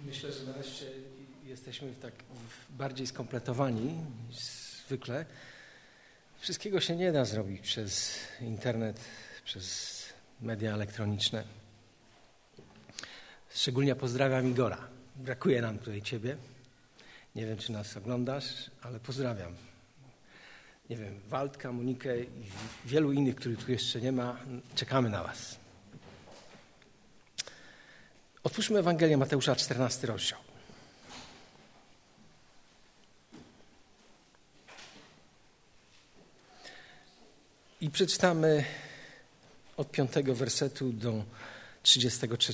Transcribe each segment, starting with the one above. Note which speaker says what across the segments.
Speaker 1: Myślę, że nareszcie jesteśmy tak bardziej skompletowani niż zwykle. Wszystkiego się nie da zrobić przez internet, przez media elektroniczne. Szczególnie pozdrawiam Igora. Brakuje nam tutaj Ciebie. Nie wiem, czy nas oglądasz, ale pozdrawiam. Nie wiem, Waldka, Monikę i wielu innych, których tu jeszcze nie ma. Czekamy na Was. Otwórzmy Ewangelię Mateusza, 14 rozdział. I przeczytamy od piątego wersetu do 33.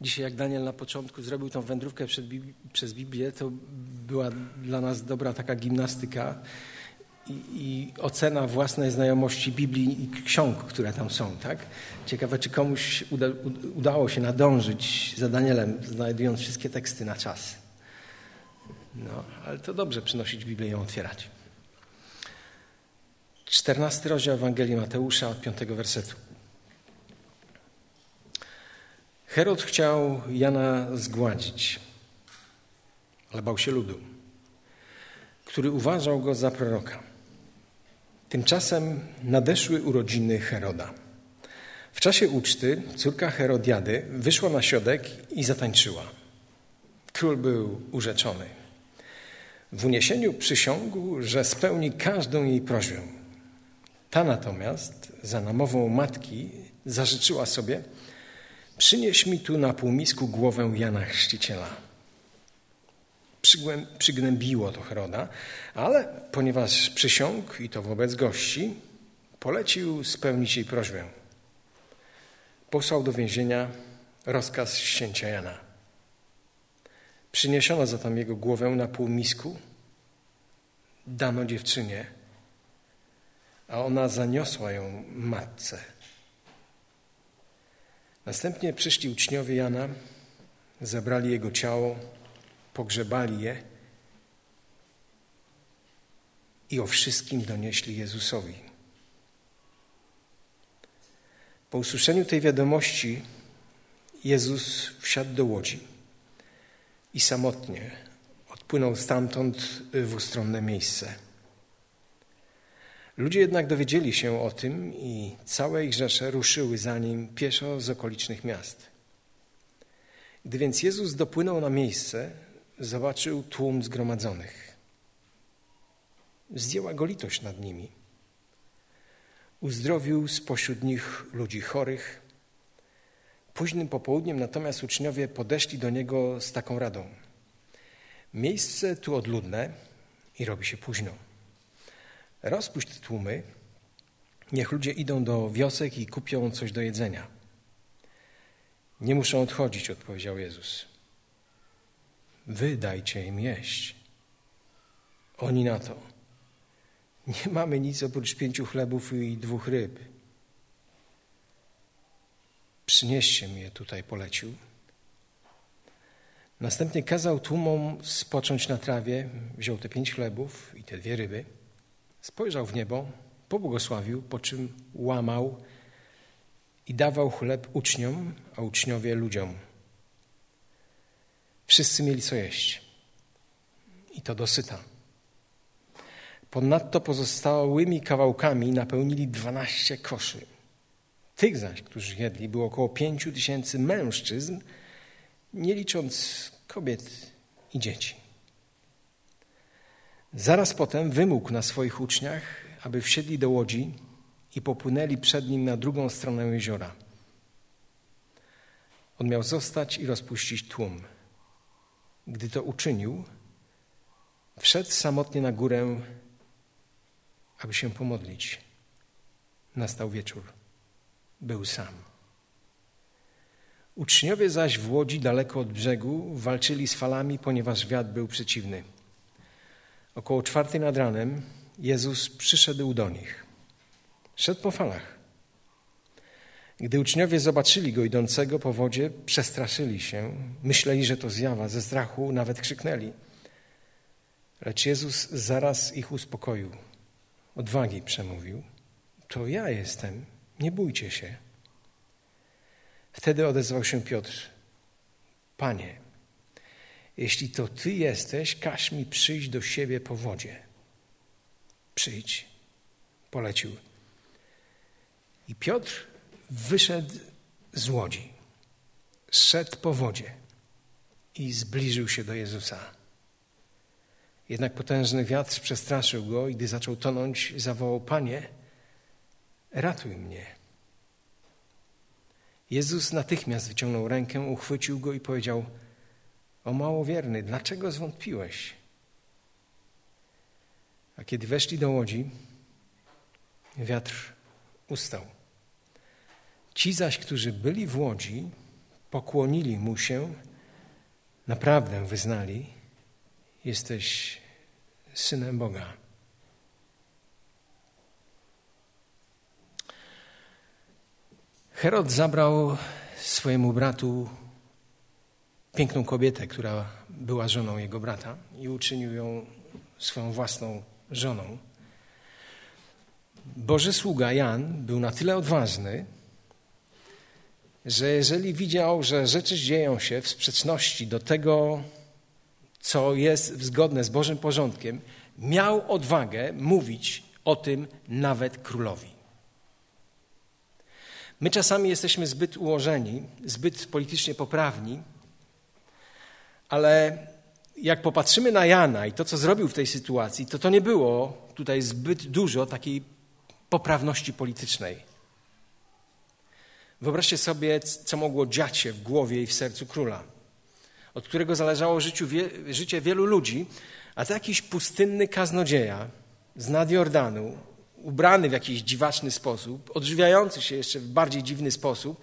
Speaker 1: Dzisiaj, jak Daniel na początku zrobił tą wędrówkę przez Biblię, to była dla nas dobra taka gimnastyka i, i, ocena własnej znajomości Biblii i ksiąg, które tam są. Tak? Ciekawe, czy komuś uda, udało się nadążyć za Danielem, znajdując wszystkie teksty na czas. No, ale to dobrze przynosić Biblię i ją otwierać. 14 rozdział Ewangelii Mateusza od 5 wersetu. Herod chciał Jana zgładzić, ale bał się ludu, który uważał go za proroka. Tymczasem nadeszły urodziny Heroda. W czasie uczty córka Herodiady wyszła na środek i zatańczyła. Król był urzeczony. W uniesieniu przysiągł, że spełni każdą jej prośbę. Ta natomiast, za namową matki, zażyczyła sobie: Przynieś mi tu na półmisku głowę Jana Chrzciciela. Przygnębiło to Heroda, ale ponieważ przysiągł i to wobec gości, polecił spełnić jej prośbę. Posłał do więzienia rozkaz ścięcia Jana. Przyniesiono zatem jego głowę na półmisku, dano dziewczynie, a ona zaniosła ją matce. Następnie przyszli uczniowie Jana, zebrali jego ciało, pogrzebali je i o wszystkim donieśli Jezusowi. Po usłyszeniu tej wiadomości Jezus wsiadł do łodzi i samotnie odpłynął stamtąd w ustronne miejsce. Ludzie jednak dowiedzieli się o tym i całe ich rzesze ruszyły za nim pieszo z okolicznych miast. Gdy więc Jezus dopłynął na miejsce, zobaczył tłum zgromadzonych. Zdjęła go litość nad nimi. Uzdrowił spośród nich ludzi chorych. Późnym popołudniem natomiast uczniowie podeszli do niego z taką radą. Miejsce tu odludne i robi się późno. Rozpuść te tłumy, niech ludzie idą do wiosek i kupią coś do jedzenia. Nie muszą odchodzić, odpowiedział Jezus. Wy dajcie im jeść. Oni na to. Nie mamy nic oprócz pięciu chlebów i dwóch ryb. Przynieście mi je tutaj, polecił. Następnie kazał tłumom spocząć na trawie, wziął te pięć chlebów i te dwie ryby, spojrzał w niebo, pobłogosławił, po czym łamał i dawał chleb uczniom, a uczniowie ludziom. Wszyscy mieli co jeść i to dosyta. Ponadto pozostałymi kawałkami napełnili dwanaście koszy. Tych zaś, którzy jedli, było około pięciu tysięcy mężczyzn, nie licząc kobiet i dzieci. Zaraz potem wymógł na swoich uczniach, aby wsiedli do łodzi i popłynęli przed nim na drugą stronę jeziora. On miał zostać i rozpuścić tłum. Gdy to uczynił, wszedł samotnie na górę, aby się pomodlić. Nastał wieczór. Był sam. Uczniowie zaś w łodzi daleko od brzegu walczyli z falami, ponieważ wiatr był przeciwny. Około czwartej nad ranem Jezus przyszedł do nich. Szedł po falach. Gdy uczniowie zobaczyli go idącego po wodzie, przestraszyli się, myśleli, że to zjawa, ze strachu nawet krzyknęli. Lecz Jezus zaraz ich uspokoił. Odwagi przemówił. To ja jestem, nie bójcie się. Wtedy odezwał się Piotr: Panie, jeśli to Ty jesteś, każ mi przyjść do siebie po wodzie. Przyjdź, polecił. I Piotr wyszedł z łodzi, szedł po wodzie i zbliżył się do Jezusa. Jednak potężny wiatr przestraszył go i gdy zaczął tonąć, zawołał: Panie, ratuj mnie. Jezus natychmiast wyciągnął rękę, uchwycił go i powiedział: O małowierny, dlaczego zwątpiłeś? A kiedy weszli do łodzi, wiatr ustał. Ci zaś, którzy byli w łodzi, pokłonili mu się, naprawdę wyznali: Jesteś synem Boga. Herod zabrał swojemu bratu piękną kobietę, która była żoną jego brata, i uczynił ją swoją własną żoną. Boży sługa Jan był na tyle odważny, że jeżeli widział, że rzeczy dzieją się w sprzeczności do tego, co jest zgodne z Bożym porządkiem, miał odwagę mówić o tym nawet królowi. My czasami jesteśmy zbyt ułożeni, zbyt politycznie poprawni, ale jak popatrzymy na Jana i to, co zrobił w tej sytuacji, to to nie było tutaj zbyt dużo takiej poprawności politycznej. Wyobraźcie sobie, co mogło dziać się w głowie i w sercu króla, od którego zależało życiu, wie, życie wielu ludzi, a to jakiś pustynny kaznodzieja z nad Jordanu, ubrany w jakiś dziwaczny sposób, odżywiający się jeszcze w bardziej dziwny sposób,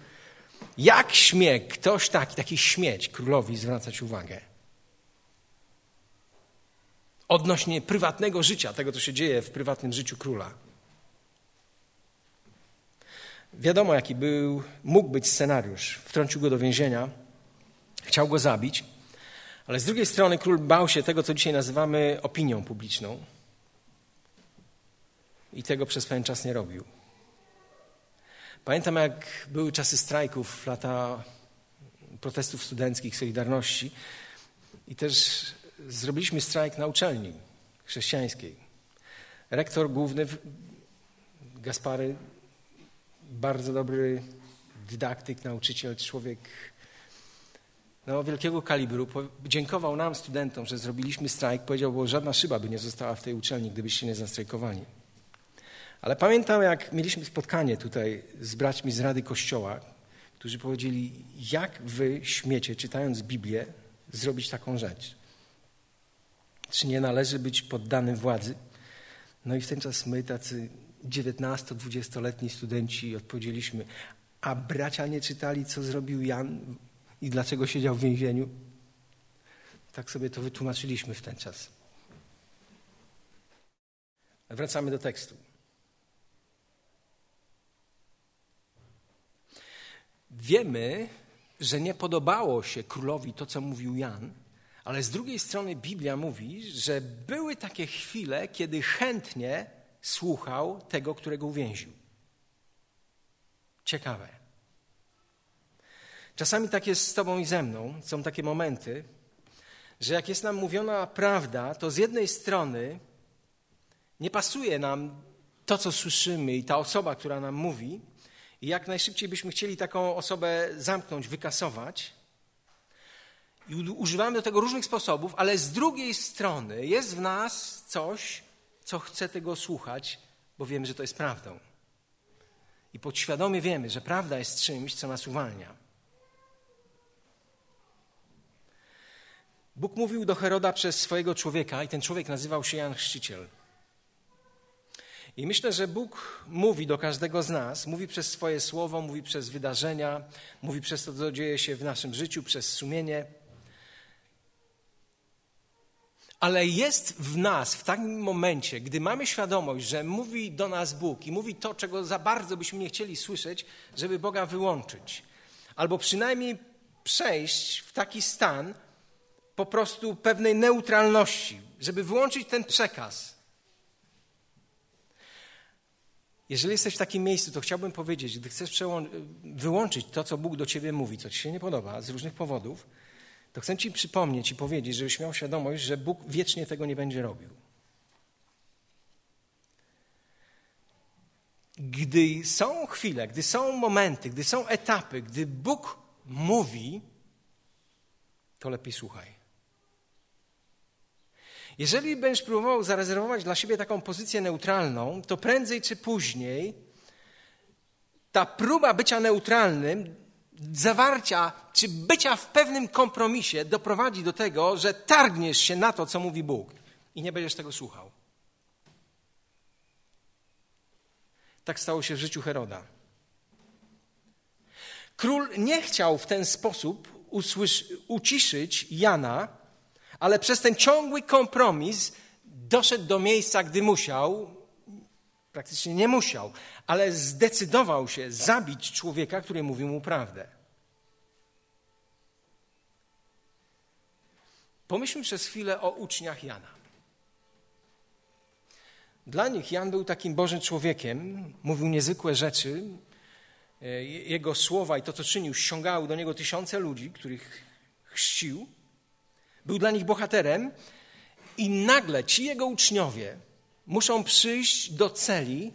Speaker 1: jak śmie ktoś taki, taki śmieć królowi zwracać uwagę? Odnośnie prywatnego życia, tego co się dzieje w prywatnym życiu króla. Wiadomo, jaki był, mógł być scenariusz. Wtrącił go do więzienia, chciał go zabić, ale z drugiej strony król bał się tego, co dzisiaj nazywamy opinią publiczną i tego przez pewien czas nie robił. Pamiętam, jak były czasy strajków, lata protestów studenckich, Solidarności i też zrobiliśmy strajk na uczelni chrześcijańskiej. Rektor główny Gaspary, bardzo dobry dydaktyk, nauczyciel, człowiek no, wielkiego kalibru, dziękował nam, studentom, że zrobiliśmy strajk. Powiedział, bo żadna szyba by nie została w tej uczelni, gdybyście nie zastrajkowali. Ale pamiętam, jak mieliśmy spotkanie tutaj z braćmi z Rady Kościoła, którzy powiedzieli, jak wy śmiecie, czytając Biblię, zrobić taką rzecz. Czy nie należy być poddanym władzy? No i w ten czas my, tacy 19-20-letni studenci, odpowiedzieliśmy, a bracia nie czytali, co zrobił Jan i dlaczego siedział w więzieniu? Tak sobie to wytłumaczyliśmy w ten czas. Wracamy do tekstu. Wiemy, że nie podobało się królowi to, co mówił Jan, ale z drugiej strony Biblia mówi, że były takie chwile, kiedy chętnie słuchał tego, którego uwięził. Ciekawe. Czasami tak jest z Tobą i ze mną. Są takie momenty, że jak jest nam mówiona prawda, to z jednej strony nie pasuje nam to, co słyszymy i ta osoba, która nam mówi, i jak najszybciej byśmy chcieli taką osobę zamknąć, wykasować. I używamy do tego różnych sposobów, ale z drugiej strony jest w nas coś, co chce tego słuchać, bo wiemy, że to jest prawdą. I podświadomie wiemy, że prawda jest czymś, co nas uwalnia. Bóg mówił do Heroda przez swojego człowieka, i ten człowiek nazywał się Jan Chrzciciel. I myślę, że Bóg mówi do każdego z nas, mówi przez swoje słowo, mówi przez wydarzenia, mówi przez to, co dzieje się w naszym życiu, przez sumienie. Ale jest w nas w takim momencie, gdy mamy świadomość, że mówi do nas Bóg i mówi to, czego za bardzo byśmy nie chcieli słyszeć, żeby Boga wyłączyć. Albo przynajmniej przejść w taki stan po prostu pewnej neutralności, żeby wyłączyć ten przekaz Jeżeli jesteś w takim miejscu, to chciałbym powiedzieć, gdy chcesz wyłączyć to, co Bóg do ciebie mówi, co ci się nie podoba z różnych powodów, to chcę ci przypomnieć i powiedzieć, żebyś miał świadomość, że Bóg wiecznie tego nie będzie robił. Gdy są chwile, gdy są momenty, gdy są etapy, gdy Bóg mówi, to lepiej słuchaj. Jeżeli będziesz próbował zarezerwować dla siebie taką pozycję neutralną, to prędzej czy później ta próba bycia neutralnym, zawarcia czy bycia w pewnym kompromisie doprowadzi do tego, że targniesz się na to, co mówi Bóg i nie będziesz tego słuchał. Tak stało się w życiu Heroda. Król nie chciał w ten sposób usłysz, uciszyć Jana, ale przez ten ciągły kompromis doszedł do miejsca, gdy musiał, praktycznie nie musiał, ale zdecydował się zabić człowieka, który mówił mu prawdę. Pomyślmy przez chwilę o uczniach Jana. Dla nich Jan był takim Bożym człowiekiem, mówił niezwykłe rzeczy. E, jego słowa i to, co czynił, ściągały do niego tysiące ludzi, których chrzcił. Był dla nich bohaterem i nagle ci jego uczniowie muszą przyjść do celi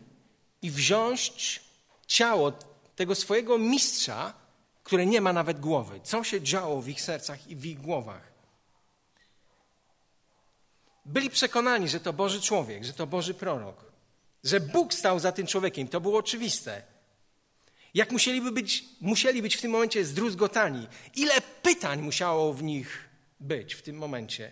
Speaker 1: i wziąć ciało tego swojego mistrza, które nie ma nawet głowy. Co się działo w ich sercach i w ich głowach? Byli przekonani, że to Boży człowiek, że to Boży prorok, że Bóg stał za tym człowiekiem. To było oczywiste. Jak musieliby być, musieli być w tym momencie zdruzgotani. Ile pytań musiało w nich być w tym momencie.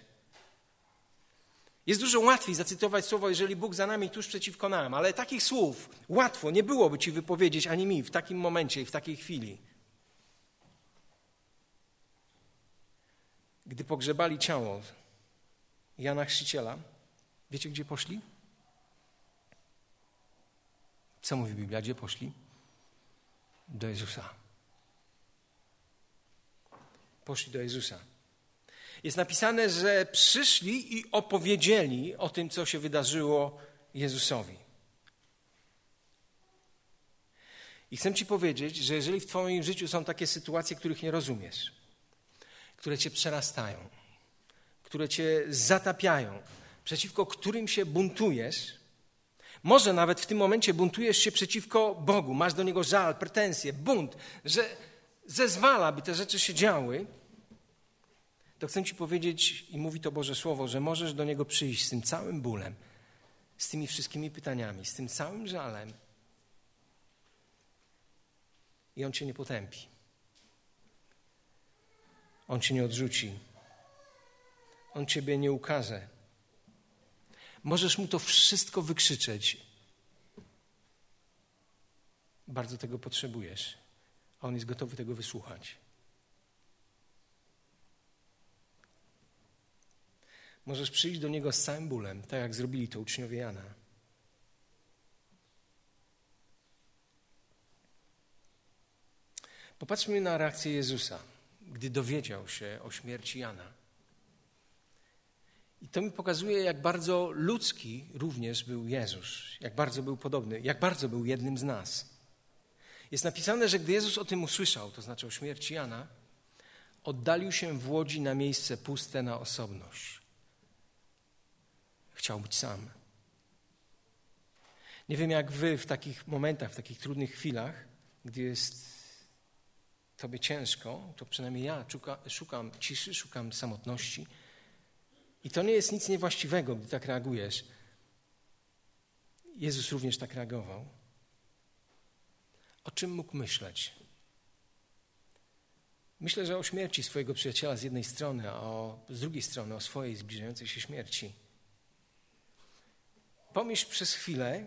Speaker 1: Jest dużo łatwiej zacytować słowo, jeżeli Bóg za nami tuż przeciwko nam, ale takich słów łatwo nie byłoby ci wypowiedzieć ani mi w takim momencie i w takiej chwili. Gdy pogrzebali ciało Jana Chrzciciela, wiecie gdzie poszli? Co mówi Biblia? Gdzie poszli? Do Jezusa. Poszli do Jezusa. Jest napisane, że przyszli i opowiedzieli o tym, co się wydarzyło Jezusowi. I chcę Ci powiedzieć, że jeżeli w Twoim życiu są takie sytuacje, których nie rozumiesz, które Cię przerastają, które Cię zatapiają, przeciwko którym się buntujesz, może nawet w tym momencie buntujesz się przeciwko Bogu, masz do Niego żal, pretensje, bunt, że zezwala, by te rzeczy się działy, to chcę Ci powiedzieć, i mówi to Boże Słowo, że możesz do Niego przyjść z tym całym bólem, z tymi wszystkimi pytaniami, z tym całym żalem i On Cię nie potępi. On Cię nie odrzuci. On Ciebie nie ukaże. Możesz Mu to wszystko wykrzyczeć. Bardzo tego potrzebujesz, a On jest gotowy tego wysłuchać. Możesz przyjść do Niego z całym bólem, tak jak zrobili to uczniowie Jana. Popatrzmy na reakcję Jezusa, gdy dowiedział się o śmierci Jana. I to mi pokazuje, jak bardzo ludzki również był Jezus, jak bardzo był podobny, jak bardzo był jednym z nas. Jest napisane, że gdy Jezus o tym usłyszał, to znaczy o śmierci Jana, oddalił się w łodzi na miejsce puste na osobność. Chciał być sam. Nie wiem, jak wy w takich momentach, w takich trudnych chwilach, gdy jest tobie ciężko, to przynajmniej ja szukam ciszy, szukam samotności i to nie jest nic niewłaściwego, gdy tak reagujesz. Jezus również tak reagował. O czym mógł myśleć? Myślę, że o śmierci swojego przyjaciela z jednej strony, a o, z drugiej strony o swojej zbliżającej się śmierci. Pomyśl przez chwilę,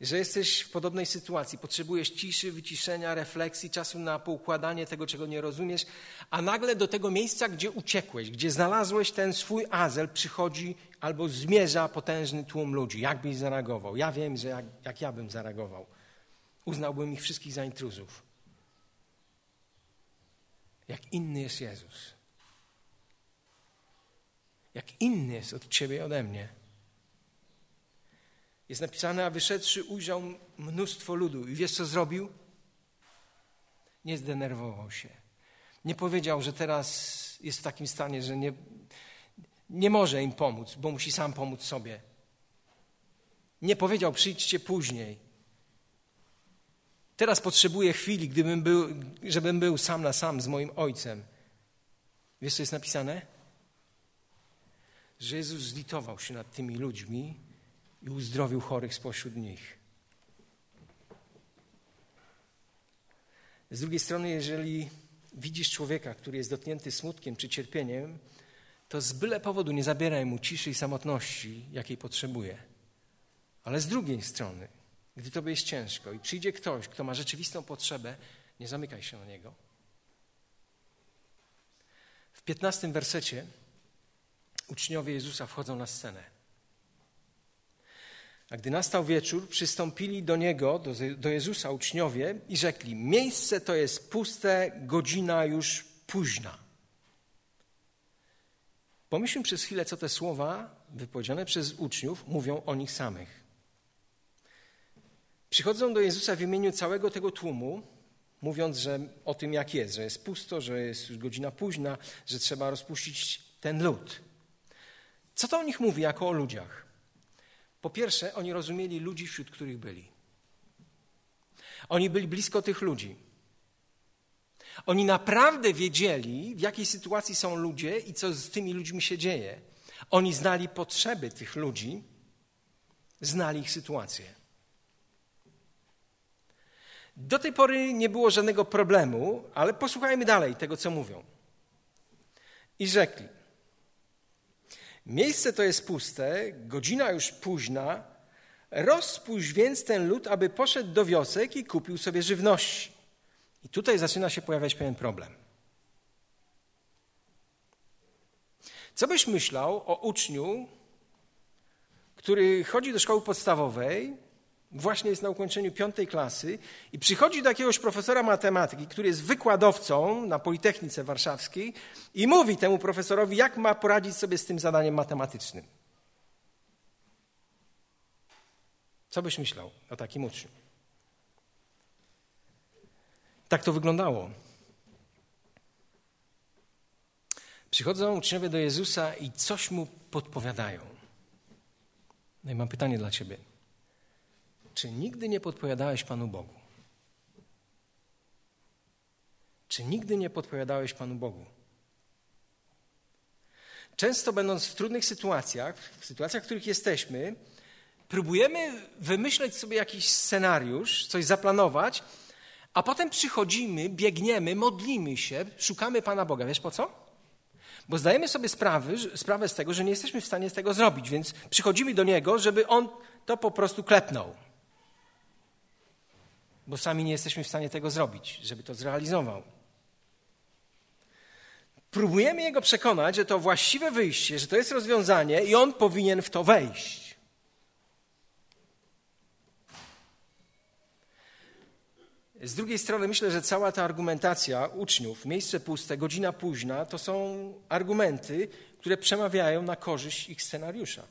Speaker 1: że jesteś w podobnej sytuacji, potrzebujesz ciszy, wyciszenia, refleksji, czasu na poukładanie tego, czego nie rozumiesz, a nagle do tego miejsca, gdzie uciekłeś, gdzie znalazłeś ten swój azel, przychodzi albo zmierza potężny tłum ludzi. Jak byś zareagował? Ja wiem, że jak, jak ja bym zareagował. Uznałbym ich wszystkich za intruzów. Jak inny jest Jezus. Jak inny jest od ciebie i ode mnie. Jest napisane, a wyszedłszy ujrzał mnóstwo ludu. I wiesz, co zrobił? Nie zdenerwował się. Nie powiedział, że teraz jest w takim stanie, że nie, nie może im pomóc, bo musi sam pomóc sobie. Nie powiedział, przyjdźcie później. Teraz potrzebuję chwili, gdybym był, żebym był sam na sam z moim ojcem. Wiesz, co jest napisane? Że Jezus zlitował się nad tymi ludźmi i uzdrowił chorych spośród nich. Z drugiej strony, jeżeli widzisz człowieka, który jest dotknięty smutkiem czy cierpieniem, to z byle powodu nie zabieraj mu ciszy i samotności, jakiej potrzebuje. Ale z drugiej strony, gdy tobie jest ciężko i przyjdzie ktoś, kto ma rzeczywistą potrzebę, nie zamykaj się na niego. W piętnastym wersecie uczniowie Jezusa wchodzą na scenę. A gdy nastał wieczór, przystąpili do niego, do, do Jezusa uczniowie i rzekli: Miejsce to jest puste, godzina już późna. Pomyślmy przez chwilę, co te słowa wypowiedziane przez uczniów mówią o nich samych. Przychodzą do Jezusa w imieniu całego tego tłumu, mówiąc że o tym, jak jest, że jest pusto, że jest już godzina późna, że trzeba rozpuścić ten lud. Co to o nich mówi jako o ludziach? Po pierwsze, oni rozumieli ludzi, wśród których byli. Oni byli blisko tych ludzi. Oni naprawdę wiedzieli, w jakiej sytuacji są ludzie i co z tymi ludźmi się dzieje. Oni znali potrzeby tych ludzi, znali ich sytuację. Do tej pory nie było żadnego problemu, ale posłuchajmy dalej tego, co mówią. I rzekli: Miejsce to jest puste, godzina już późna. Rozpuść więc ten lud, aby poszedł do wiosek i kupił sobie żywności. I tutaj zaczyna się pojawiać pewien problem. Co byś myślał o uczniu, który chodzi do szkoły podstawowej, właśnie jest na ukończeniu piątej klasy i przychodzi do jakiegoś profesora matematyki, który jest wykładowcą na Politechnice Warszawskiej i mówi temu profesorowi, jak ma poradzić sobie z tym zadaniem matematycznym. Co byś myślał o takim uczniu? Tak to wyglądało. Przychodzą uczniowie do Jezusa i coś mu podpowiadają. No i mam pytanie dla ciebie. Czy nigdy nie podpowiadałeś Panu Bogu? Czy nigdy nie podpowiadałeś Panu Bogu? Często będąc w trudnych sytuacjach, w sytuacjach, w których jesteśmy, próbujemy wymyśleć sobie jakiś scenariusz, coś zaplanować, a potem przychodzimy, biegniemy, modlimy się, szukamy Pana Boga. Wiesz po co? Bo zdajemy sobie sprawy, sprawę z tego, że nie jesteśmy w stanie z tego zrobić, więc przychodzimy do Niego, żeby On to po prostu klepnął bo sami nie jesteśmy w stanie tego zrobić, żeby to zrealizował. Próbujemy Jego przekonać, że to właściwe wyjście, że to jest rozwiązanie i On powinien w to wejść. Z drugiej strony myślę, że cała ta argumentacja uczniów, miejsce puste, godzina późna, to są argumenty, które przemawiają na korzyść ich scenariusza.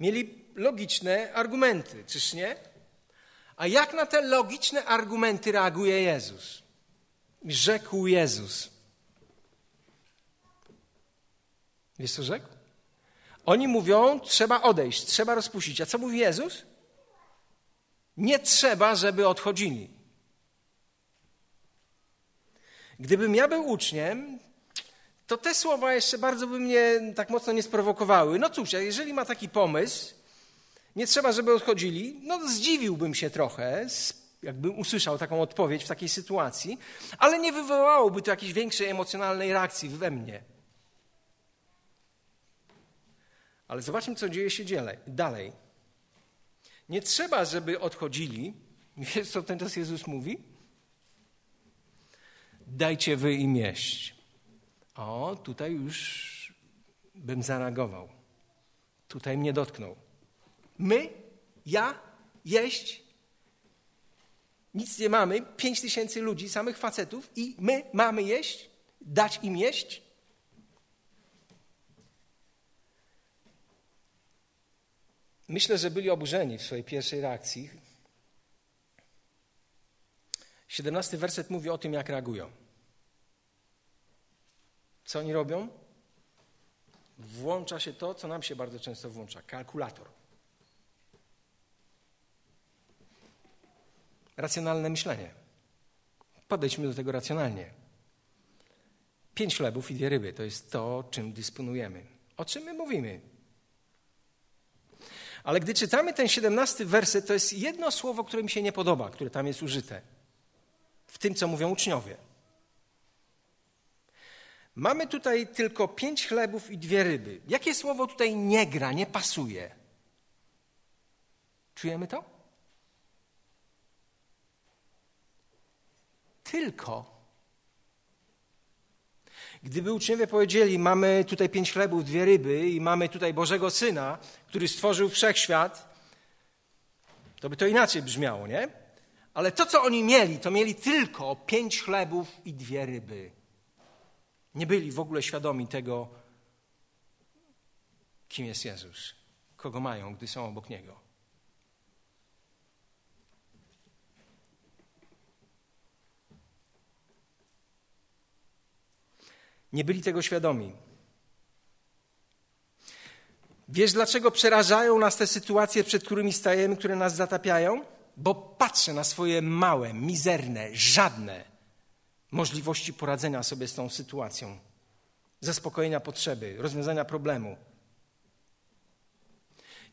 Speaker 1: Mieli logiczne argumenty, czyż nie? A jak na te logiczne argumenty reaguje Jezus? Rzekł Jezus. Wiesz co rzekł? Oni mówią, trzeba odejść, trzeba rozpuścić. A co mówi Jezus? Nie trzeba, żeby odchodzili. Gdybym ja był uczniem, to te słowa jeszcze bardzo by mnie tak mocno nie sprowokowały. No cóż, jeżeli ma taki pomysł, nie trzeba, żeby odchodzili, no zdziwiłbym się trochę, jakbym usłyszał taką odpowiedź w takiej sytuacji, ale nie wywołałoby to jakiejś większej emocjonalnej reakcji we mnie. Ale zobaczmy, co dzieje się dalej. Nie trzeba, żeby odchodzili. Wiesz, co ten czas Jezus mówi? Dajcie wy im jeść. O, tutaj już bym zareagował. Tutaj mnie dotknął. My, ja, jeść. Nic nie mamy, pięć tysięcy ludzi, samych facetów i my mamy jeść, dać im jeść. myślę, że byli oburzeni w swojej pierwszej reakcji. 17 werset mówi o tym, jak reagują. Co oni robią? Włącza się to, co nam się bardzo często włącza kalkulator. Racjonalne myślenie. Podejdźmy do tego racjonalnie. Pięć chlebów i dwie ryby to jest to, czym dysponujemy. O czym my mówimy? Ale gdy czytamy ten siedemnasty werset, to jest jedno słowo, które mi się nie podoba, które tam jest użyte. W tym, co mówią uczniowie. Mamy tutaj tylko pięć chlebów i dwie ryby. Jakie słowo tutaj nie gra, nie pasuje? Czujemy to? Tylko. Gdyby uczniowie powiedzieli, mamy tutaj pięć chlebów, dwie ryby i mamy tutaj Bożego Syna, który stworzył wszechświat, to by to inaczej brzmiało, nie? Ale to, co oni mieli, to mieli tylko pięć chlebów i dwie ryby. Nie byli w ogóle świadomi tego, kim jest Jezus, kogo mają, gdy są obok Niego. Nie byli tego świadomi. Wiesz, dlaczego przerażają nas te sytuacje, przed którymi stajemy, które nas zatapiają? Bo patrzę na swoje małe, mizerne, żadne możliwości poradzenia sobie z tą sytuacją, zaspokojenia potrzeby, rozwiązania problemu.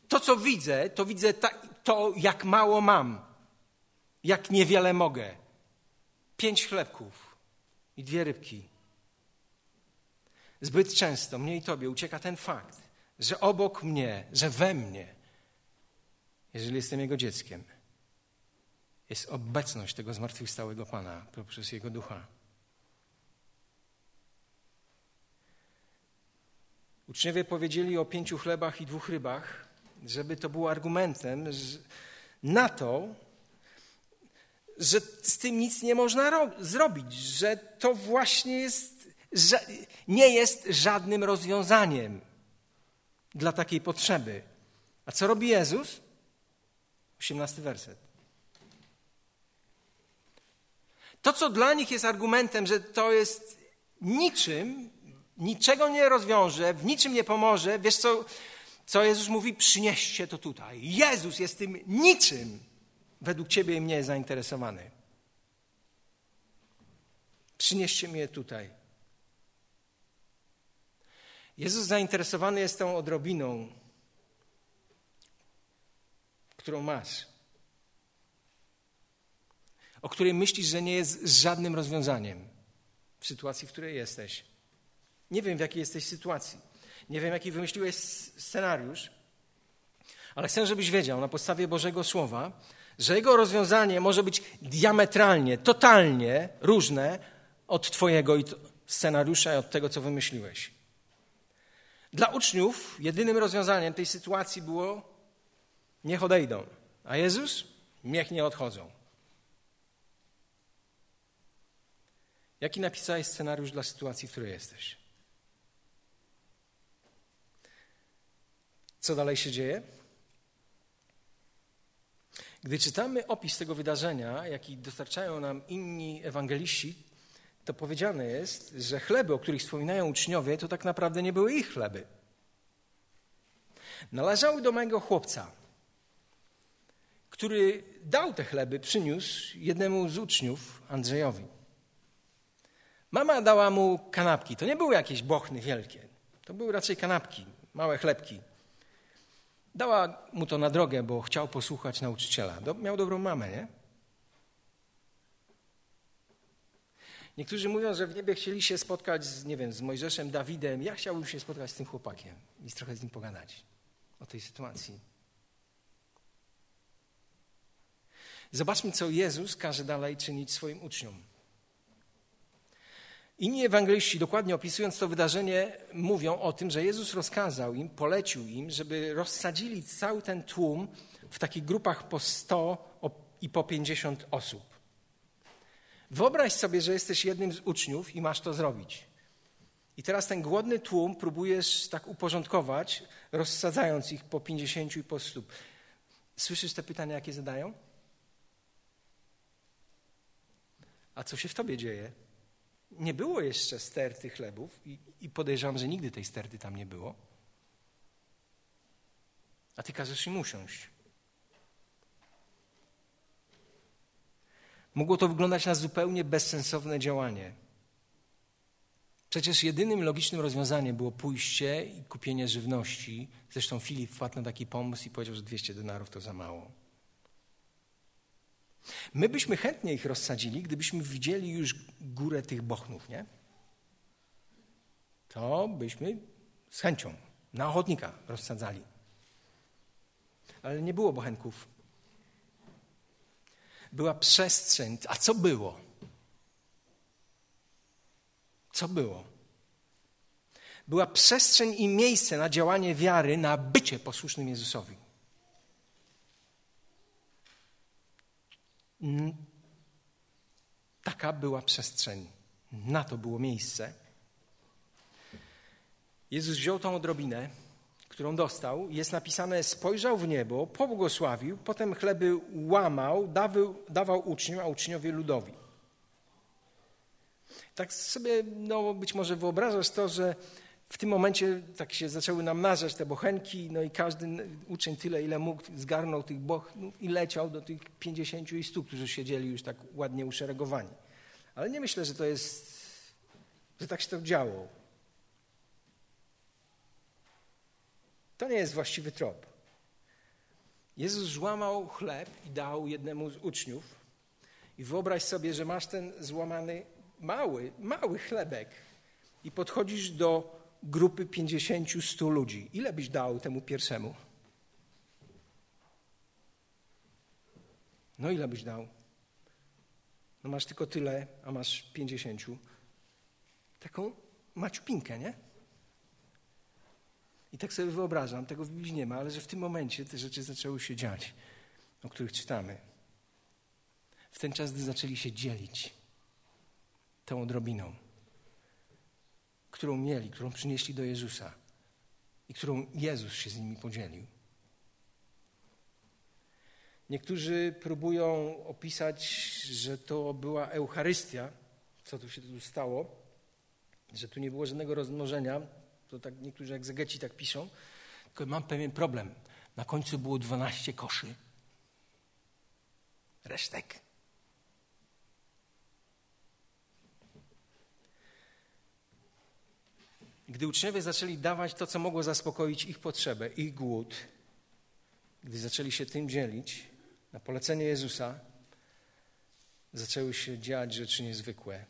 Speaker 1: To, co widzę, to widzę ta, to, jak mało mam, jak niewiele mogę. Pięć chlebków i dwie rybki. Zbyt często mnie i tobie ucieka ten fakt, że obok mnie, że we mnie, jeżeli jestem Jego dzieckiem, jest obecność tego zmartwychwstałego Pana poprzez Jego ducha. Uczniowie powiedzieli o pięciu chlebach i dwóch rybach, żeby to było argumentem na to, że z tym nic nie można zrobić, że to właśnie jest, nie jest żadnym rozwiązaniem dla takiej potrzeby. A co robi Jezus? 18 werset. To, co dla nich jest argumentem, że to jest niczym, niczego nie rozwiąże, w niczym nie pomoże, wiesz co, co Jezus mówi? Przynieście to tutaj. Jezus jest tym niczym według ciebie i mnie zainteresowany. Przynieście mnie tutaj. Jezus zainteresowany jest tą odrobiną, którą masz o której myślisz, że nie jest żadnym rozwiązaniem w sytuacji, w której jesteś. Nie wiem, w jakiej jesteś sytuacji. Nie wiem, jaki wymyśliłeś scenariusz, ale chcę, żebyś wiedział na podstawie Bożego Słowa, że jego rozwiązanie może być diametralnie, totalnie różne od Twojego scenariusza i od tego, co wymyśliłeś. Dla uczniów jedynym rozwiązaniem tej sytuacji było niech odejdą, a Jezus niech nie odchodzą. Jaki napisałeś scenariusz dla sytuacji, w której jesteś? Co dalej się dzieje? Gdy czytamy opis tego wydarzenia, jaki dostarczają nam inni ewangeliści, to powiedziane jest, że chleby, o których wspominają uczniowie, to tak naprawdę nie były ich chleby. Należały do mojego chłopca, który dał te chleby, przyniósł jednemu z uczniów, Andrzejowi. Mama dała mu kanapki. To nie były jakieś bochny wielkie. To były raczej kanapki, małe chlebki. Dała mu to na drogę, bo chciał posłuchać nauczyciela. Miał dobrą mamę, nie? Niektórzy mówią, że w niebie chcieli się spotkać z, nie wiem, z Mojżeszem, Dawidem. Ja chciałbym się spotkać z tym chłopakiem i trochę z nim pogadać o tej sytuacji. Zobaczmy, co Jezus każe dalej czynić swoim uczniom. Inni ewangeliści, dokładnie opisując to wydarzenie, mówią o tym, że Jezus rozkazał im, polecił im, żeby rozsadzili cały ten tłum w takich grupach po 100 i po 50 osób. Wyobraź sobie, że jesteś jednym z uczniów i masz to zrobić. I teraz ten głodny tłum próbujesz tak uporządkować, rozsadzając ich po 50 i po 100. Słyszysz te pytania, jakie zadają? A co się w tobie dzieje? Nie było jeszcze sterty chlebów i, i podejrzewam, że nigdy tej sterty tam nie było. A ty każesz im usiąść. Mogło to wyglądać na zupełnie bezsensowne działanie. Przecież jedynym logicznym rozwiązaniem było pójście i kupienie żywności. Zresztą Filip wpadł na taki pomysł i powiedział, że 200 denarów to za mało. My byśmy chętnie ich rozsadzili, gdybyśmy widzieli już górę tych bochnów, nie? To byśmy z chęcią na ochotnika rozsadzali. Ale nie było bochenków. Była przestrzeń. A co było? Co było? Była przestrzeń i miejsce na działanie wiary, na bycie posłusznym Jezusowi. Taka była przestrzeń. Na to było miejsce. Jezus wziął tą odrobinę, którą dostał. Jest napisane: spojrzał w niebo, pobłogosławił, potem chleby łamał, dawał, dawał uczniom, a uczniowie ludowi. Tak sobie, no, być może wyobrażasz to, że w tym momencie tak się zaczęły namnażać te bochenki, no i każdy uczeń tyle, ile mógł, zgarnął tych boch no i leciał do tych 50 i 100, którzy siedzieli już tak ładnie uszeregowani. Ale nie myślę, że to jest, że tak się to działo. To nie jest właściwy trop. Jezus złamał chleb i dał jednemu z uczniów. I wyobraź sobie, że masz ten złamany mały, mały chlebek i podchodzisz do grupy 50-100 ludzi. Ile byś dał temu pierwszemu? No ile byś dał? No masz tylko tyle, a masz 50. Taką maciupinkę, nie? I tak sobie wyobrażam, tego w Biblii nie ma, ale że w tym momencie te rzeczy zaczęły się dziać, o których czytamy. W ten czas, gdy zaczęli się dzielić tą odrobiną którą mieli, którą przynieśli do Jezusa i którą Jezus się z nimi podzielił. Niektórzy próbują opisać, że to była Eucharystia, co tu się tu stało, że tu nie było żadnego rozmnożenia. To tak niektórzy egzegeci tak piszą. Tylko mam pewien problem. Na końcu było 12 koszy. Resztek Gdy uczniowie zaczęli dawać to, co mogło zaspokoić ich potrzebę, ich głód, gdy zaczęli się tym dzielić, na polecenie Jezusa, zaczęły się dziać rzeczy niezwykłe.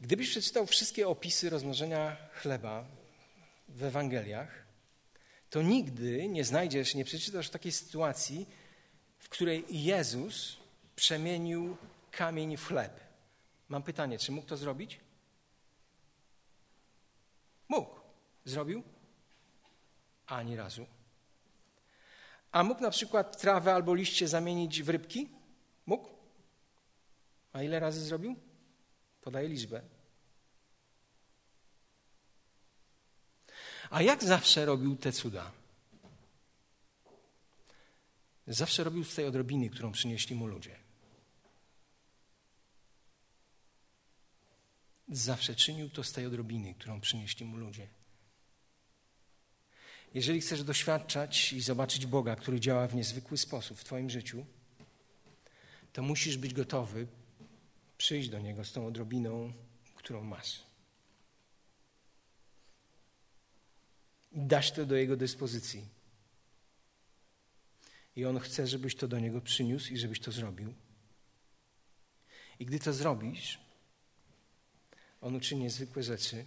Speaker 1: Gdybyś przeczytał wszystkie opisy rozmnożenia chleba w Ewangeliach, to nigdy nie znajdziesz, nie przeczytasz takiej sytuacji, w której Jezus przemienił kamień w chleb. Mam pytanie, czy mógł to zrobić? Mógł. Zrobił? Ani razu. A mógł na przykład trawę albo liście zamienić w rybki? Mógł? A ile razy zrobił? Podaję liczbę. A jak zawsze robił te cuda? Zawsze robił z tej odrobiny, którą przynieśli mu ludzie. Zawsze czynił to z tej odrobiny, którą przynieśli mu ludzie. Jeżeli chcesz doświadczać i zobaczyć Boga, który działa w niezwykły sposób w Twoim życiu, to musisz być gotowy przyjść do Niego z tą odrobiną, którą masz. I dać to do Jego dyspozycji. I On chce, żebyś to do Niego przyniósł i żebyś to zrobił. I gdy to zrobisz, on uczyni niezwykłe rzeczy,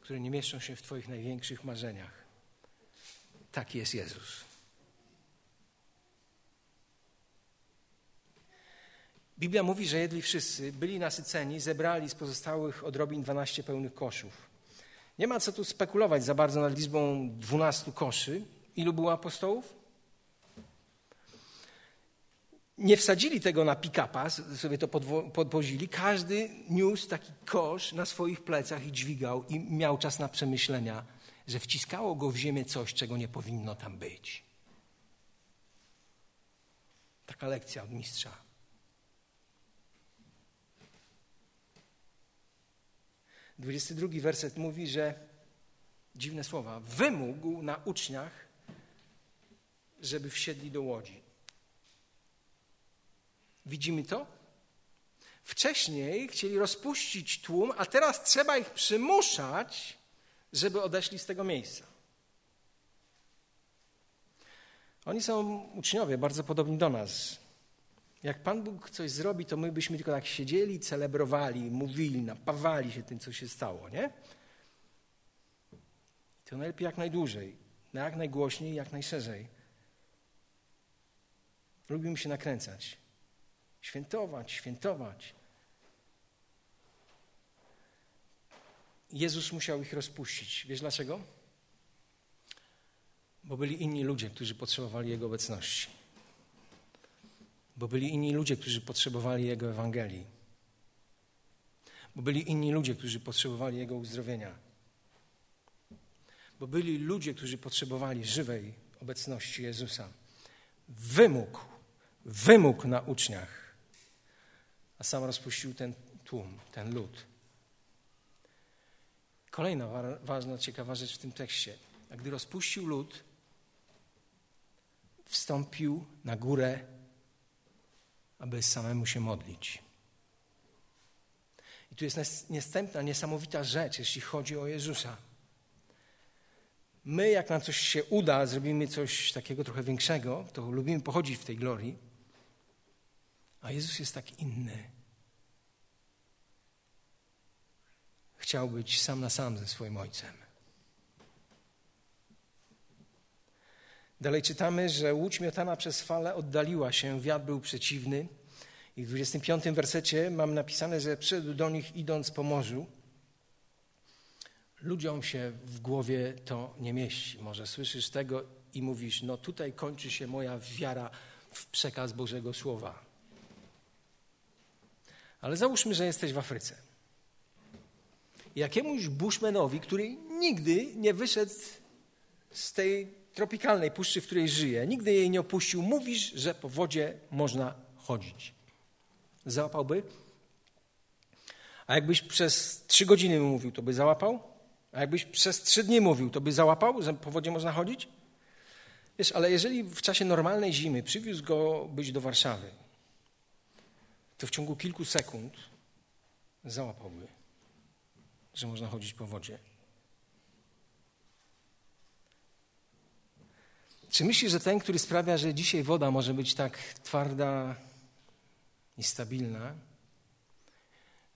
Speaker 1: które nie mieszczą się w Twoich największych marzeniach. Taki jest Jezus. Biblia mówi, że jedli wszyscy, byli nasyceni, zebrali z pozostałych odrobin 12 pełnych koszów. Nie ma co tu spekulować za bardzo nad liczbą 12 koszy. Ilu było apostołów? nie wsadzili tego na pick-upa, sobie to podwozili. Każdy niósł taki kosz na swoich plecach i dźwigał i miał czas na przemyślenia, że wciskało go w ziemię coś, czego nie powinno tam być. Taka lekcja od mistrza. Dwudziesty drugi werset mówi, że dziwne słowa, wymógł na uczniach, żeby wsiedli do łodzi. Widzimy to? Wcześniej chcieli rozpuścić tłum, a teraz trzeba ich przymuszać, żeby odeszli z tego miejsca. Oni są uczniowie, bardzo podobni do nas. Jak Pan Bóg coś zrobi, to my byśmy tylko tak siedzieli, celebrowali, mówili, napawali się tym, co się stało, nie? To najlepiej jak najdłużej, jak najgłośniej, jak najszerzej. Lubimy się nakręcać. Świętować, świętować. Jezus musiał ich rozpuścić. Wiesz dlaczego? Bo byli inni ludzie, którzy potrzebowali Jego obecności. Bo byli inni ludzie, którzy potrzebowali Jego Ewangelii. Bo byli inni ludzie, którzy potrzebowali Jego uzdrowienia. Bo byli ludzie, którzy potrzebowali żywej obecności Jezusa. Wymógł, wymógł na uczniach a sam rozpuścił ten tłum, ten lud. Kolejna ważna, ciekawa rzecz w tym tekście. A gdy rozpuścił lud, wstąpił na górę, aby samemu się modlić. I tu jest następna, niesamowita rzecz, jeśli chodzi o Jezusa. My, jak nam coś się uda, zrobimy coś takiego trochę większego, to lubimy pochodzić w tej glorii, a Jezus jest tak inny. Chciał być sam na sam ze swoim Ojcem. Dalej czytamy, że łódź miotana przez fale oddaliła się, wiatr był przeciwny. I w 25 wersecie mam napisane, że przyszedł do nich idąc po morzu. Ludziom się w głowie to nie mieści. Może słyszysz tego i mówisz, no tutaj kończy się moja wiara w przekaz Bożego Słowa. Ale załóżmy, że jesteś w Afryce. Jakiemuś bushmanowi, który nigdy nie wyszedł z tej tropikalnej puszczy, w której żyje, nigdy jej nie opuścił, mówisz, że po wodzie można chodzić. Załapałby? A jakbyś przez trzy godziny mówił, to by załapał? A jakbyś przez trzy dni mówił, to by załapał, że po wodzie można chodzić? Wiesz, ale jeżeli w czasie normalnej zimy przywiózł go być do Warszawy, to w ciągu kilku sekund załapałby, że można chodzić po wodzie. Czy myślisz, że ten, który sprawia, że dzisiaj woda może być tak twarda i stabilna,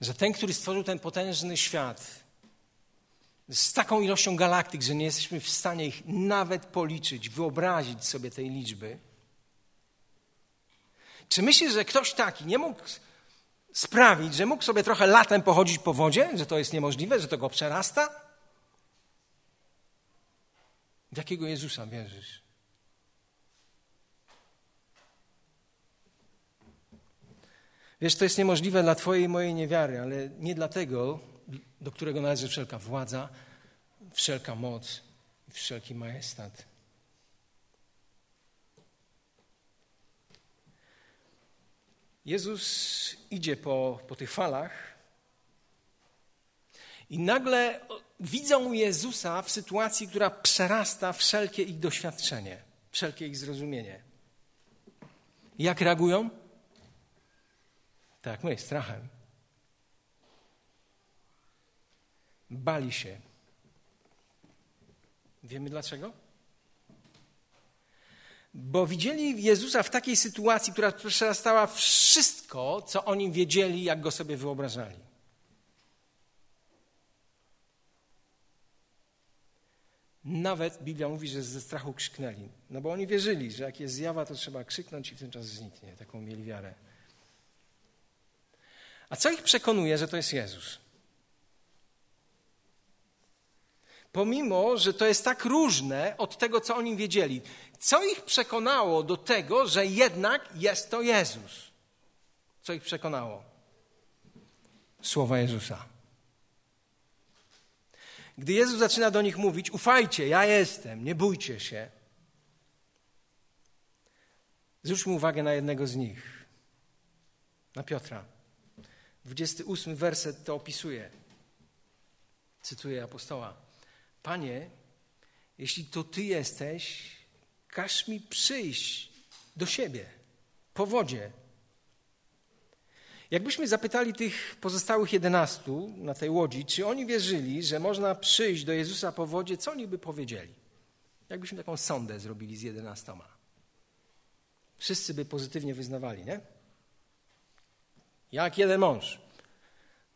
Speaker 1: że ten, który stworzył ten potężny świat z taką ilością galaktyk, że nie jesteśmy w stanie ich nawet policzyć, wyobrazić sobie tej liczby, czy myślisz, że ktoś taki nie mógł sprawić, że mógł sobie trochę latem pochodzić po wodzie, że to jest niemożliwe, że to go przerasta? W jakiego Jezusa wierzysz? Wiesz, to jest niemożliwe dla Twojej i mojej niewiary, ale nie dlatego, do którego należy wszelka władza, wszelka moc, wszelki majestat. Jezus idzie po, po tych falach i nagle widzą Jezusa w sytuacji, która przerasta wszelkie ich doświadczenie, wszelkie ich zrozumienie. Jak reagują? Tak jak my, strachem. Bali się. Wiemy dlaczego? bo widzieli Jezusa w takiej sytuacji, która przerastała wszystko, co oni wiedzieli, jak go sobie wyobrażali. Nawet Biblia mówi, że ze strachu krzyknęli. No bo oni wierzyli, że jak jest zjawa, to trzeba krzyknąć i w ten czas zniknie. Taką mieli wiarę. A co ich przekonuje, że to jest Jezus? Pomimo, że to jest tak różne od tego, co oni wiedzieli. Co ich przekonało do tego, że jednak jest to Jezus? Co ich przekonało? Słowa Jezusa. Gdy Jezus zaczyna do nich mówić: Ufajcie, ja jestem, nie bójcie się. Zwróćmy uwagę na jednego z nich, na Piotra. 28 werset to opisuje. Cytuję apostoła. Panie, jeśli to Ty jesteś, każ mi przyjść do siebie po wodzie. Jakbyśmy zapytali tych pozostałych jedenastu na tej łodzi, czy oni wierzyli, że można przyjść do Jezusa po wodzie, co oni by powiedzieli? Jakbyśmy taką sondę zrobili z jedenastoma. Wszyscy by pozytywnie wyznawali, nie? Jak jeden mąż.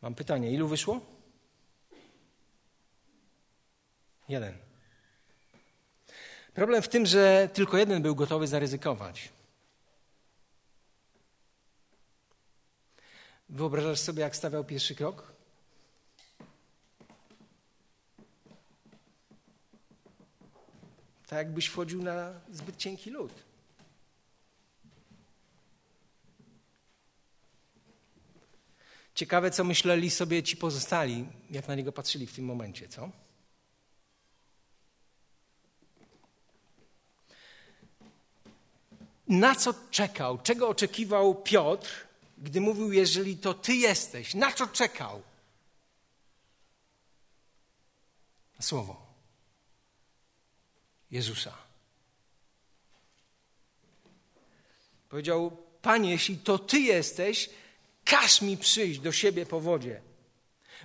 Speaker 1: Mam pytanie, ilu wyszło? Jeden. Problem w tym, że tylko jeden był gotowy zaryzykować. Wyobrażasz sobie, jak stawiał pierwszy krok? Tak jakbyś wchodził na zbyt cienki lód. Ciekawe, co myśleli sobie ci pozostali, jak na niego patrzyli w tym momencie, co? Na co czekał? Czego oczekiwał Piotr, gdy mówił, jeżeli to Ty jesteś? Na co czekał? Na słowo Jezusa. Powiedział, Panie, jeśli to Ty jesteś, każ mi przyjść do siebie po wodzie.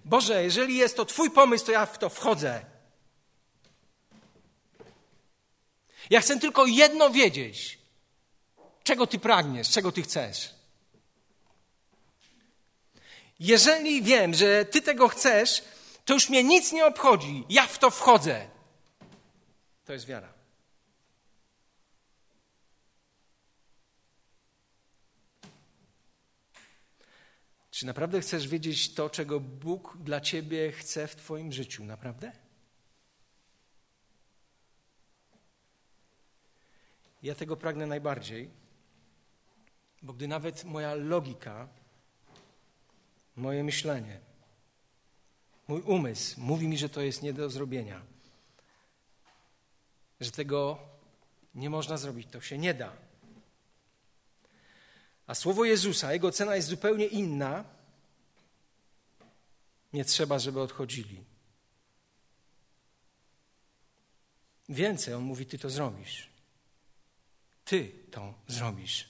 Speaker 1: Boże, jeżeli jest to Twój pomysł, to ja w to wchodzę. Ja chcę tylko jedno wiedzieć. Czego Ty pragniesz, czego Ty chcesz. Jeżeli wiem, że Ty tego chcesz, to już mnie nic nie obchodzi. Ja w to wchodzę. To jest wiara. Czy naprawdę chcesz wiedzieć to, czego Bóg dla ciebie chce w Twoim życiu? Naprawdę? Ja tego pragnę najbardziej, bo gdy nawet moja logika, moje myślenie, mój umysł mówi mi, że to jest nie do zrobienia, że tego nie można zrobić, to się nie da. A słowo Jezusa, jego cena jest zupełnie inna. Nie trzeba, żeby odchodzili. Więcej, on mówi: Ty to zrobisz. Ty to zrobisz.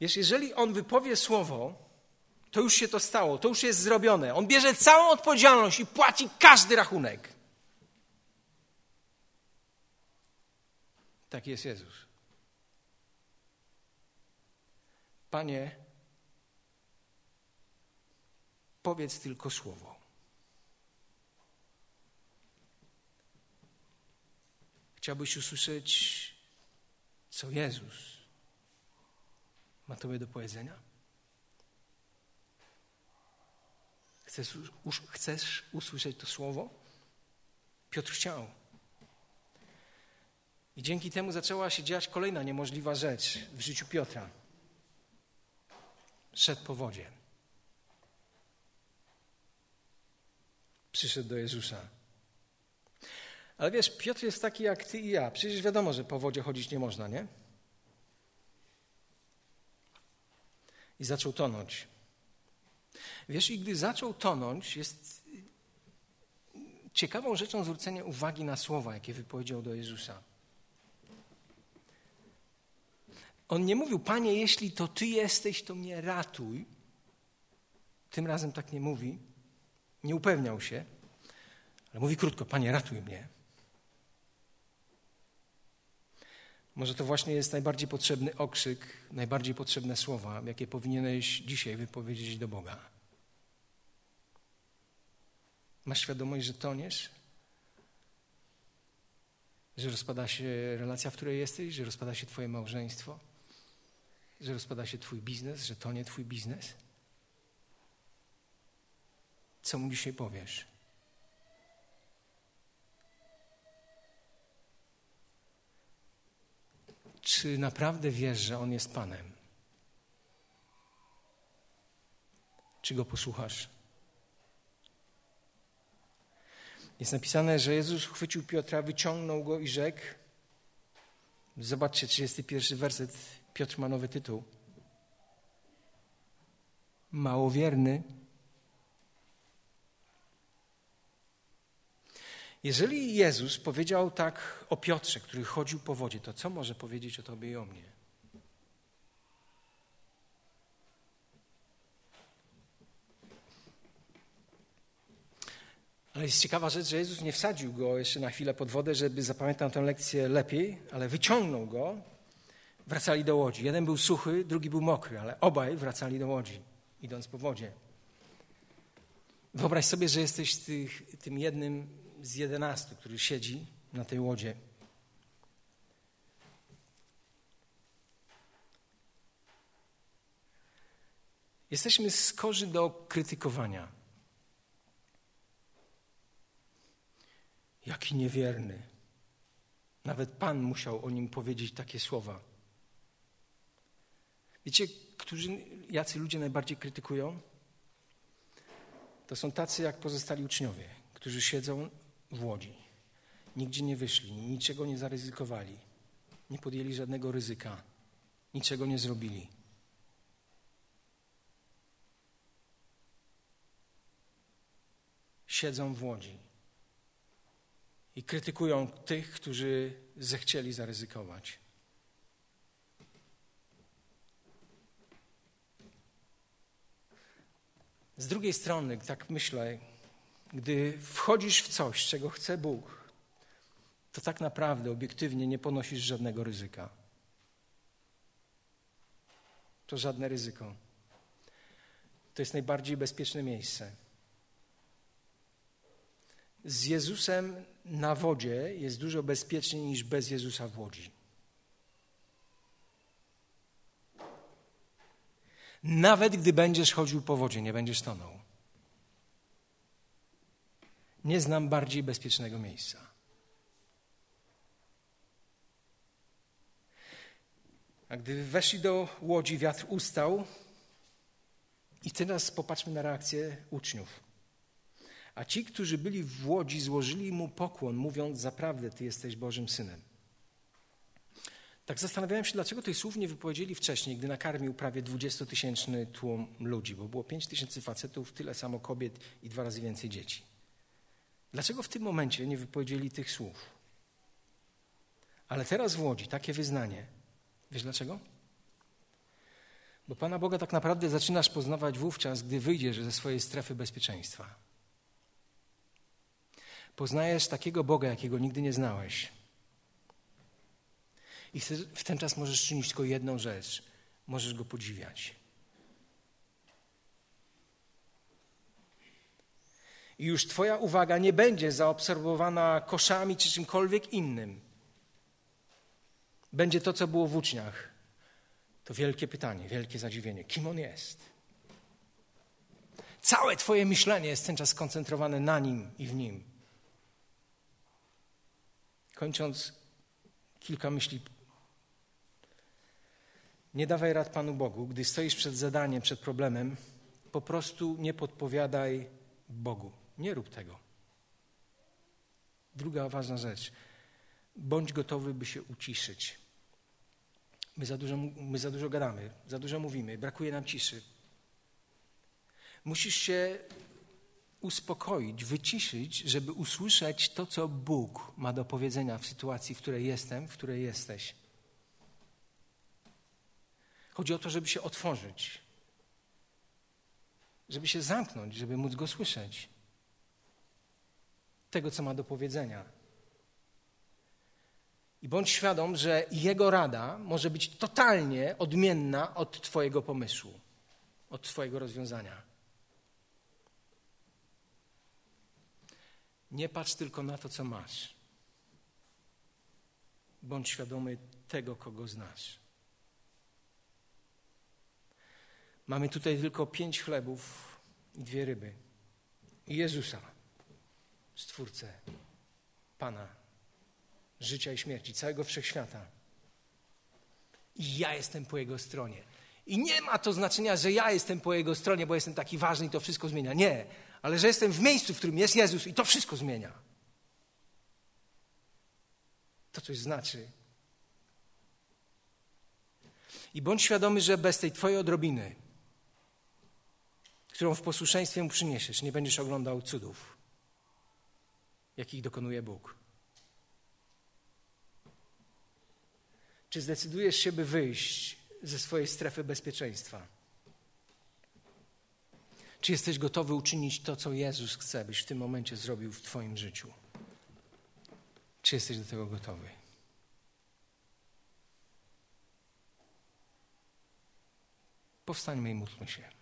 Speaker 1: Jeżeli on wypowie słowo, to już się to stało, to już jest zrobione. On bierze całą odpowiedzialność i płaci każdy rachunek. Tak jest Jezus. Panie, powiedz tylko słowo. Chciałbyś usłyszeć, co Jezus ma Tobie do powiedzenia? Chcesz, chcesz usłyszeć to słowo? Piotr chciał. I dzięki temu zaczęła się dziać kolejna niemożliwa rzecz w życiu Piotra. Szedł po wodzie. Przyszedł do Jezusa. Ale wiesz, Piotr jest taki jak ty i ja. Przecież wiadomo, że po wodzie chodzić nie można, nie? I zaczął tonąć. Wiesz, i gdy zaczął tonąć, jest ciekawą rzeczą zwrócenie uwagi na słowa, jakie wypowiedział do Jezusa. On nie mówił, Panie, jeśli to Ty jesteś, to mnie ratuj. Tym razem tak nie mówi. Nie upewniał się, ale mówi krótko: Panie, ratuj mnie. Może to właśnie jest najbardziej potrzebny okrzyk, najbardziej potrzebne słowa, jakie powinieneś dzisiaj wypowiedzieć do Boga. Masz świadomość, że toniesz? Że rozpada się relacja, w której jesteś, że rozpada się Twoje małżeństwo? że rozpada się Twój biznes, że to nie Twój biznes? Co mu dzisiaj powiesz? Czy naprawdę wiesz, że On jest Panem? Czy go posłuchasz? Jest napisane, że Jezus chwycił Piotra, wyciągnął go i rzekł. Zobaczcie 31 werset Piotr ma nowy tytuł. Małowierny. Jeżeli Jezus powiedział tak o Piotrze, który chodził po wodzie, to co może powiedzieć o Tobie i o mnie? Ale jest ciekawa rzecz, że Jezus nie wsadził go jeszcze na chwilę pod wodę, żeby zapamiętał tę lekcję lepiej, ale wyciągnął go. Wracali do łodzi. Jeden był suchy, drugi był mokry, ale obaj wracali do łodzi, idąc po wodzie. Wyobraź sobie, że jesteś tych, tym jednym z jedenastu, który siedzi na tej łodzie. Jesteśmy skorzy do krytykowania. Jaki niewierny. Nawet Pan musiał o nim powiedzieć takie słowa. Wiecie, którzy, jacy ludzie najbardziej krytykują? To są tacy jak pozostali uczniowie, którzy siedzą w łodzi. Nigdzie nie wyszli, niczego nie zaryzykowali, nie podjęli żadnego ryzyka, niczego nie zrobili. Siedzą w łodzi i krytykują tych, którzy zechcieli zaryzykować. Z drugiej strony, tak myślę, gdy wchodzisz w coś, czego chce Bóg, to tak naprawdę obiektywnie nie ponosisz żadnego ryzyka. To żadne ryzyko. To jest najbardziej bezpieczne miejsce. Z Jezusem na wodzie jest dużo bezpieczniej niż bez Jezusa w łodzi. Nawet gdy będziesz chodził po wodzie, nie będziesz tonął. Nie znam bardziej bezpiecznego miejsca. A gdy weszli do łodzi, wiatr ustał. I teraz popatrzmy na reakcję uczniów. A ci, którzy byli w łodzi, złożyli mu pokłon, mówiąc: Zaprawdę, ty jesteś Bożym synem. Tak zastanawiałem się, dlaczego tych słów nie wypowiedzieli wcześniej, gdy nakarmił prawie 20-tysięczny tłum ludzi, bo było 5 tysięcy facetów, tyle samo kobiet i dwa razy więcej dzieci. Dlaczego w tym momencie nie wypowiedzieli tych słów? Ale teraz w Łodzi takie wyznanie. Wiesz dlaczego? Bo Pana Boga tak naprawdę zaczynasz poznawać wówczas, gdy wyjdziesz ze swojej strefy bezpieczeństwa. Poznajesz takiego Boga, jakiego nigdy nie znałeś. I w ten czas możesz czynić tylko jedną rzecz: możesz go podziwiać. I już Twoja uwaga nie będzie zaobserwowana koszami czy czymkolwiek innym. Będzie to, co było w uczniach. To wielkie pytanie, wielkie zadziwienie. Kim on jest? Całe Twoje myślenie jest ten czas skoncentrowane na nim i w nim. Kończąc, kilka myśli. Nie dawaj rad Panu Bogu, gdy stoisz przed zadaniem, przed problemem, po prostu nie podpowiadaj Bogu. Nie rób tego. Druga ważna rzecz. Bądź gotowy, by się uciszyć. My za dużo, my za dużo gadamy, za dużo mówimy, brakuje nam ciszy. Musisz się uspokoić, wyciszyć, żeby usłyszeć to, co Bóg ma do powiedzenia w sytuacji, w której jestem, w której jesteś. Chodzi o to, żeby się otworzyć, żeby się zamknąć, żeby móc go słyszeć. Tego, co ma do powiedzenia. I bądź świadom, że Jego rada może być totalnie odmienna od Twojego pomysłu, od Twojego rozwiązania. Nie patrz tylko na to, co masz. Bądź świadomy tego, kogo znasz. Mamy tutaj tylko pięć chlebów i dwie ryby. I Jezusa, Stwórcę, Pana, życia i śmierci, całego wszechświata.
Speaker 2: I ja jestem po Jego stronie. I nie ma to znaczenia, że ja jestem po Jego stronie, bo jestem taki ważny i to wszystko zmienia. Nie, ale że jestem w miejscu, w którym jest Jezus i to wszystko zmienia. To coś znaczy. I bądź świadomy, że bez tej Twojej odrobiny, którą w posłuszeństwie Mu przyniesiesz, nie będziesz oglądał cudów, jakich dokonuje Bóg. Czy zdecydujesz się, by wyjść ze swojej strefy bezpieczeństwa? Czy jesteś gotowy uczynić to, co Jezus chce, byś w tym momencie zrobił w Twoim życiu? Czy jesteś do tego gotowy? Powstańmy i módlmy się.